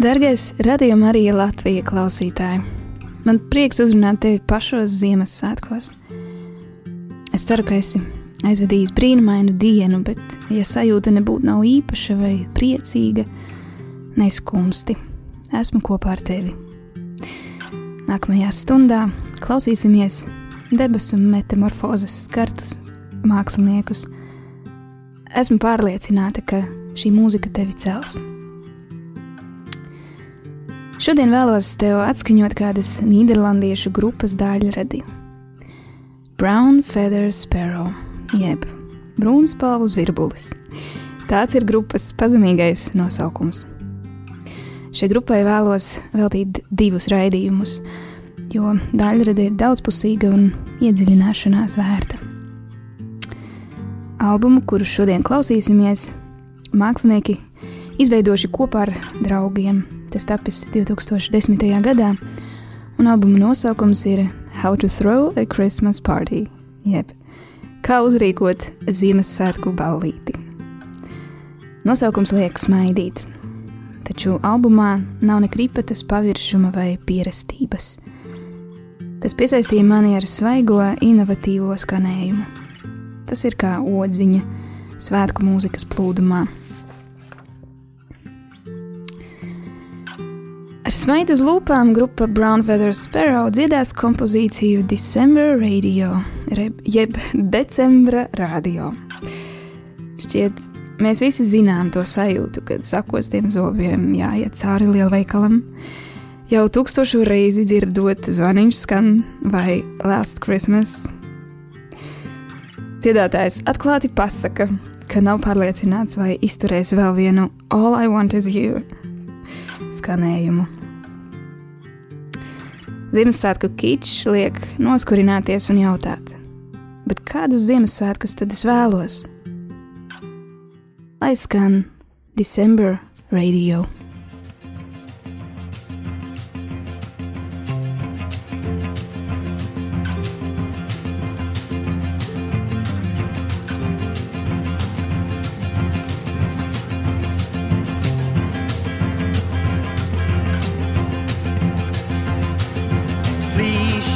Dargais radījuma arī Latvija klausītāji! Man prieks uzrunāt tevi pašos Ziemassvētkos. Es ceru, ka esi aizvadījis brīnumainu dienu, bet, ja sajūta nebūtu nav īpaša vai priecīga, neskumsti. Esmu kopā ar tevi. Nākamajā stundā klausīsimies debesu metamorfozes skartus māksliniekus. Esmu pārliecināta, ka šī mūzika tevi cels. Šodien vēlos tev atskaņot kādas nīderlandiešu grupas daļradi. Brown Feather Sparrow, jeb brūnspalvas virbulis. Tāds ir grupas pazemīgais nosaukums. Šai grupai vēlos veltīt divus raidījumus, jo daļrade ir daudzpusīga un iedziļināšanās vērta. Albumu, kuru šodien klausīsimies, mākslinieki izveidojuši kopā ar draugiem Tas tapis 2010. gadā, un albuma nosaukums ir How to Throw a Christmas Party, jeb Kā uzrīkot Ziemassvētku ballīti. Nosaukums liek smaidīt, taču albumā nav ne kripetes paviršuma vai pierastības. Tas piesaistīja mani ar svaigo, inovatīvo skanējumu. Tas ir kā odziņa svētku mūzikas plūdumā. Ar smaidu uz lūpām grupa Brown Feather Sparrow dziedās kompozīciju December Radio, jeb Decembra radio. Šķiet, mēs visi zinām to sajūtu, kad sakostiem zobiem jāiet cauri lielveikalam. Jau tūkstošu reizi dzirdot zvaniņš skan vai Last Christmas. Dziedātājs atklāti pasaka, ka nav pārliecināts, vai izturēs vēl vienu All I Want Is You skanējumu. Ziemassvētku kičs liek noskurināties un jautāt, bet kādus Ziemassvētkus tad es vēlos? Lai skan December radio.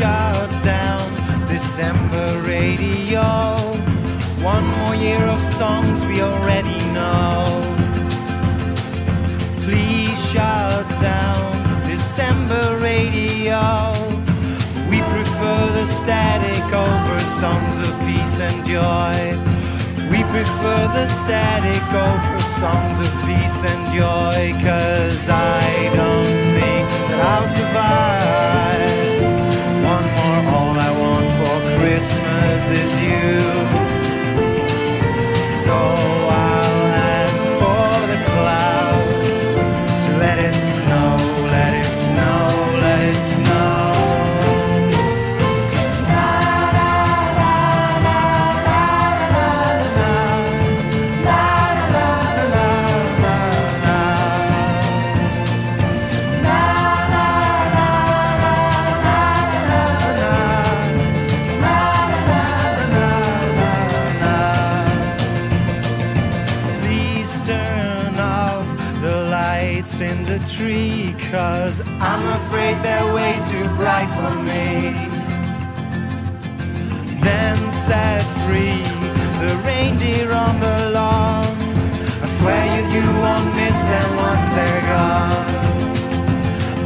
shut down. December radio. One more year of songs we already know. Please shut down. December radio. We prefer the static over songs of peace and joy. We prefer the static over songs of peace and joy. Cause I don't think that I'll survive. Christmas is you. tree Cause I'm afraid they're way too bright for me. Then set free the reindeer on the lawn I swear you, you won't miss them once they're gone.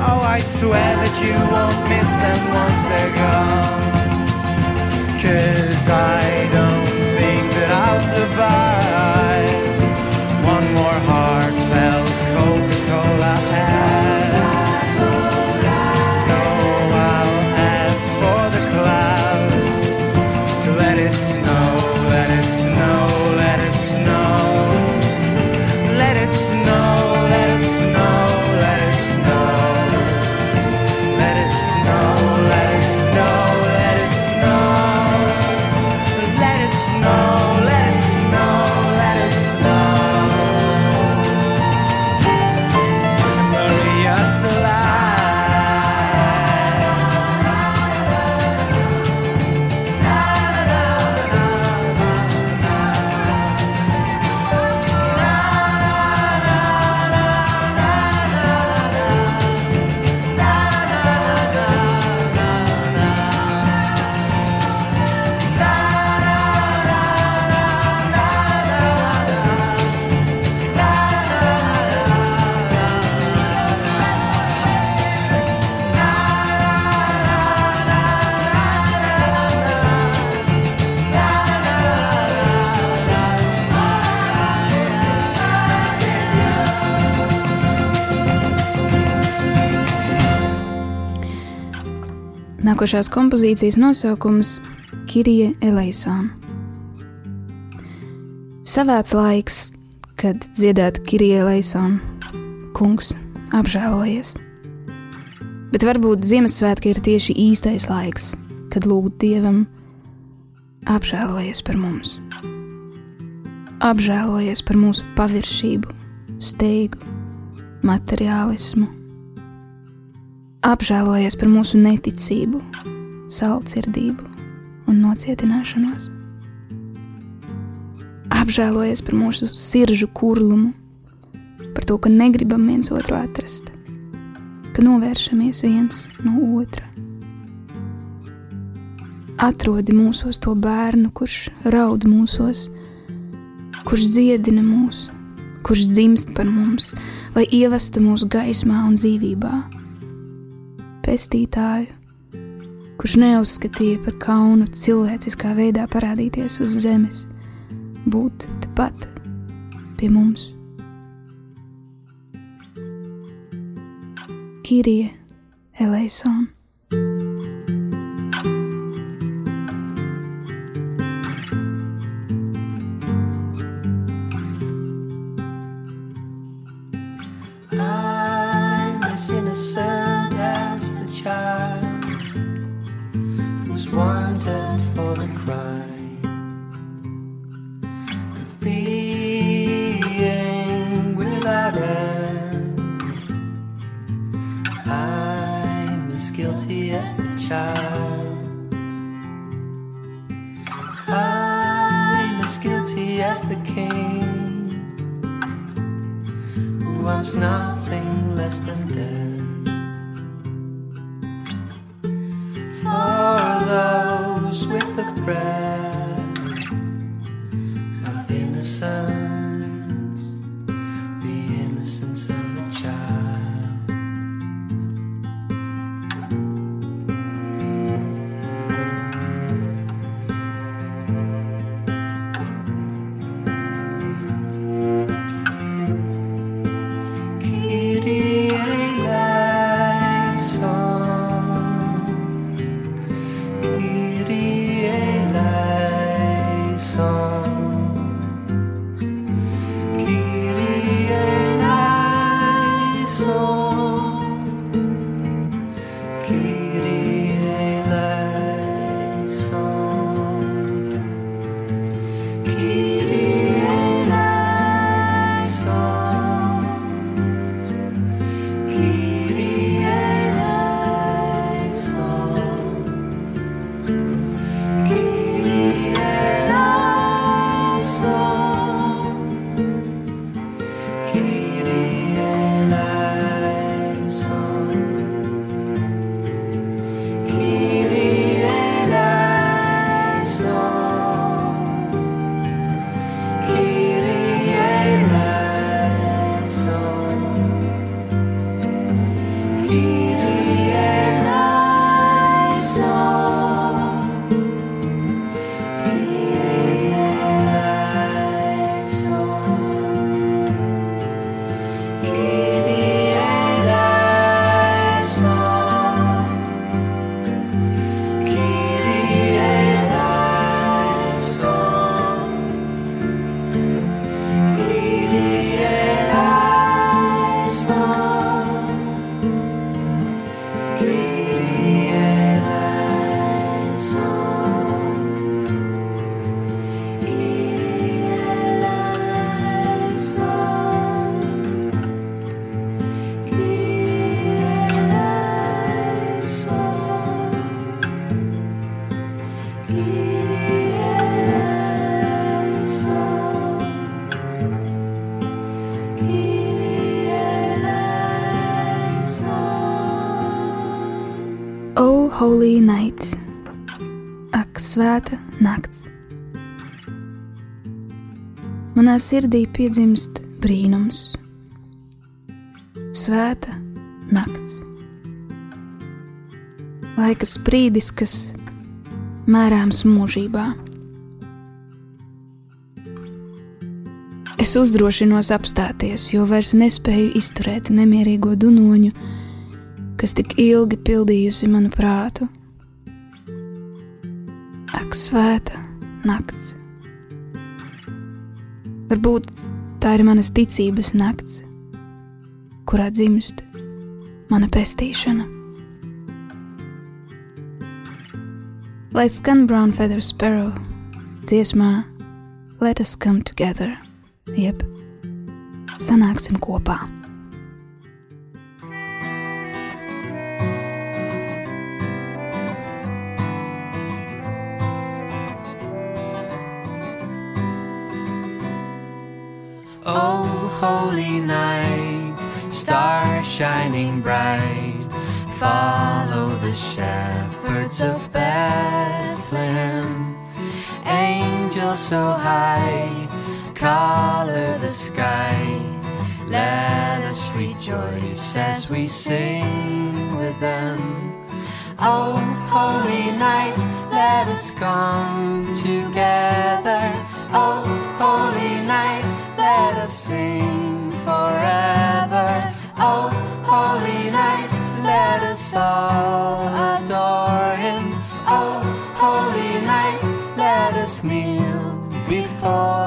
Oh, I swear that you won't miss them once they're gone. Cause I don't think that I'll survive. Nākošās kompozīcijas nosaukums - Kirija Eleisāna. Savēts laiks, kad dziedāt Kirija Eleisāna, kungs apžēlojies. Bet varbūt Ziemassvētki ir tieši īstais laiks, kad lūgt Dievam apžēlojies par mums. Apžēlojies par mūsu paviršību, steigu, materiālismu apžēlojies par mūsu neticību, saldzirdību un nocietināšanos. Apžēlojies par mūsu sirdžu kurlumu, par to, ka negribam viens otru atrast, ka novēršamies viens no otra. Atrodi mūsos to bērnu, kurš raud mūsos, kurš dziedina mūs, kurš dzimst par mums, lai ievestu mūsu gaismā un dzīvībā pestītāju, kurš neuzskatīja par kaunu cilvēciskā veidā parādīties uz zemes, būt tepat pie mums. Kirija Eleison. child. I'm as guilty as the king who wants nothing less than death. Svēta nakts. Manā sirdī piedzimst brīnums, svēta nakts. Laika sprīdis, kas mērāms mūžībā. Es uzdrošinos apstāties, jo vairs nespēju izturēt nemierīgo dunoņu kas tik ilgi pildījusi manu prātu svēta nakts. Varbūt tā ir manas ticības nakts, kurā dzimst mana pestīšana. Lai skan Brown Feather Sparrow dziesmā Let us come together, jeb sanāksim kopā. Holy night, star shining bright, follow the shepherds of Bethlehem. Angels so high, color the sky. Let us rejoice as we sing with them. Oh, holy night, let us come together. Oh, holy night, let us sing all adore him. Oh, holy night, let us kneel before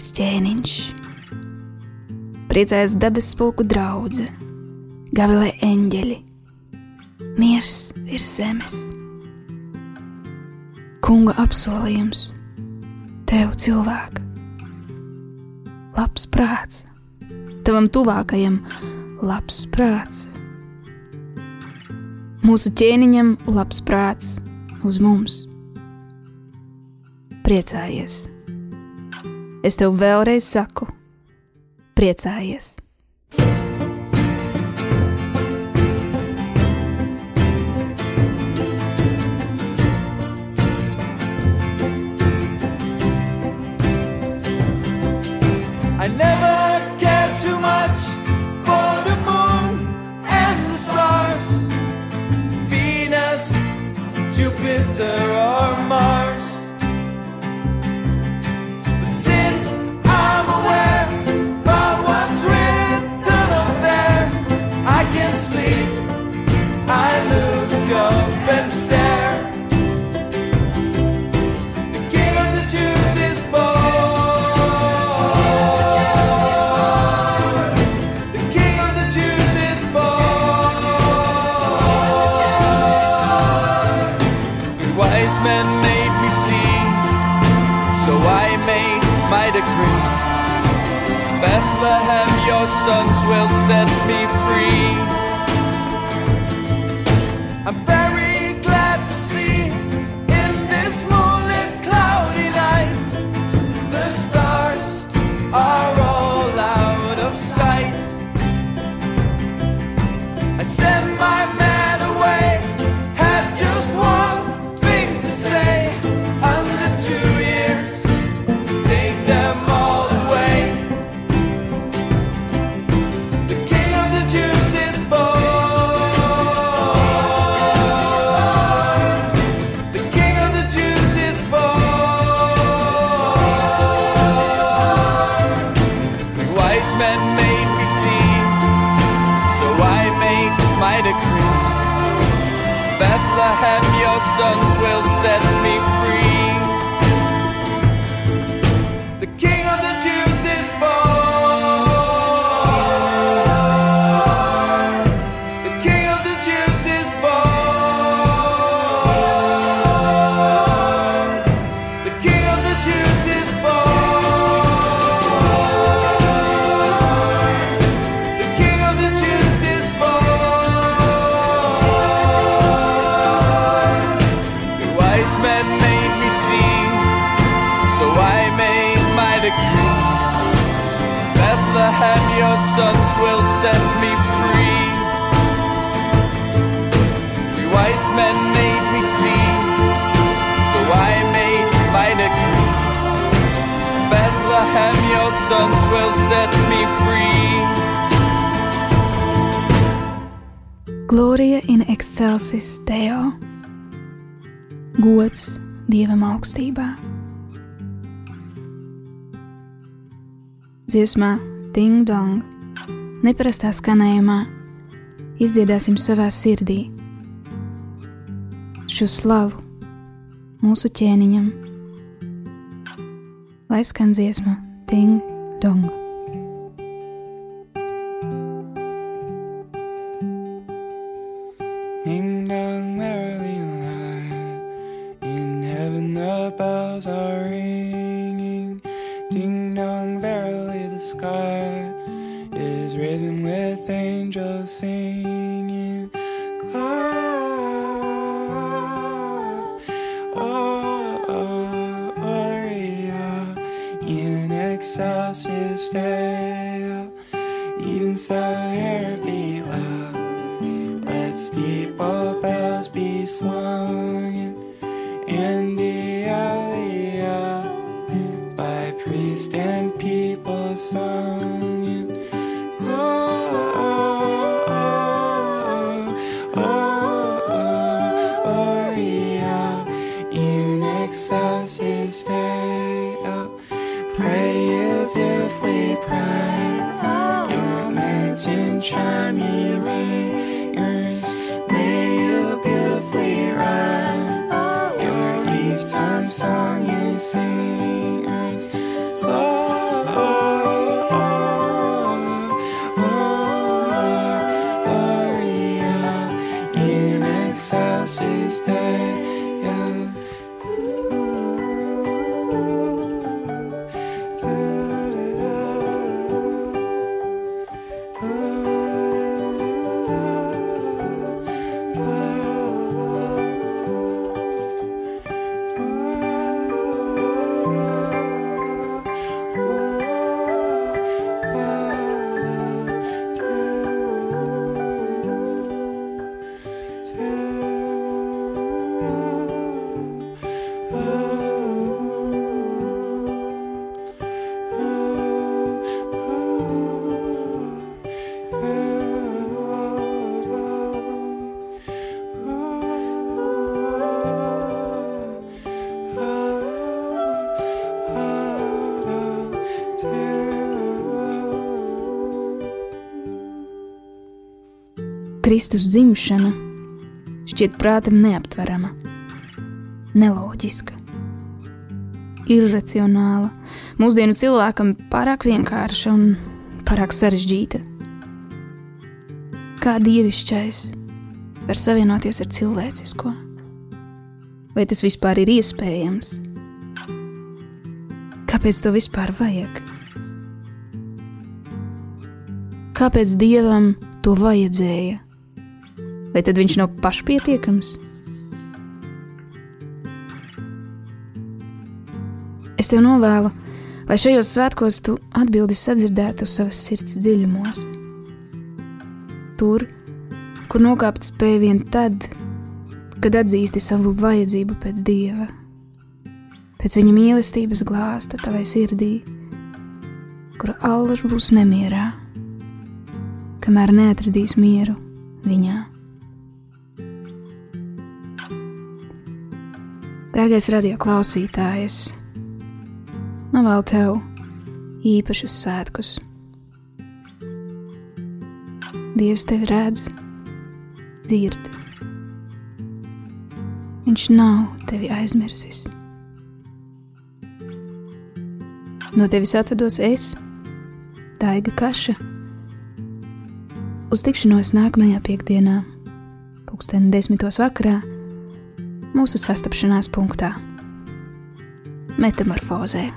Dzimis ķēniņš, priecājas debesu spulku draudzē, gavilē eņģeļi, miers virs zemes. Kunga apsolījums tev, cilvēk, labs prāts, tavam tuvākajam labs prāts. Mūsu ķēniņam labs prāts uz mums. Priecājies! Es tev vēlreiz saku, priecājies! I never cared too much for the moon and the stars, Venus, Jupiter, or Mars. suns will set me free. suns will set me free. Gloria in excelsis Deo. Gods Dievam augstībā. Dziesmā Ding Dong, neparastā skanējumā, izdziedāsim savā sirdī šo slavu mūsu ķēniņam, lai skan dziesma. Ding Dong. in see. Kristus dzimšana šķiet prātam neaptverama, neloģiska, irracionāla, mūsdienu cilvēkam pārāk vienkārša un pārāk sarežģīta. Kā dievišķais var savienoties ar cilvēcisko? Vai tas vispār ir iespējams? Kāpēc to vispār vajag? Kāpēc dievam to vajadzēja? Vai tad viņš nav pašpietiekams? Es tev novēlu, lai šajos svētkos tu atbildi sadzirdētu savas sirds dziļumos. Tur, kur nokāpt spēj vien tad, kad atzīsti savu vajadzību pēc dieva, pēc viņa mīlestības glāsta tavai sirdī, kura allaž būs nemierā, kamēr neatradīs mieru viņā. Dārgais radio klausītājs, novēlu tev īpašus svētkus. Dievs tevi redz, dzird. Viņš nav tevi aizmirsis. No tevis atvados es, Daiga Kaša. Uz tikšanos nākamajā piekdienā, pulksten desmitos vakarā mūsu sastapšanās punktā - metamorfozē.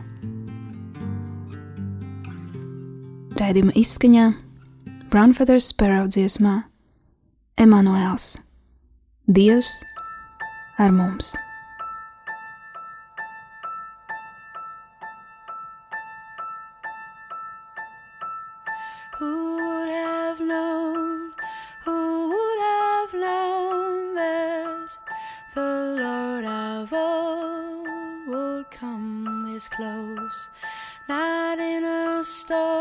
Raidījuma izskaņā Brownfeather Sparrow dziesmā Emanuēls Dievs ar mums! Who close? Not in a storm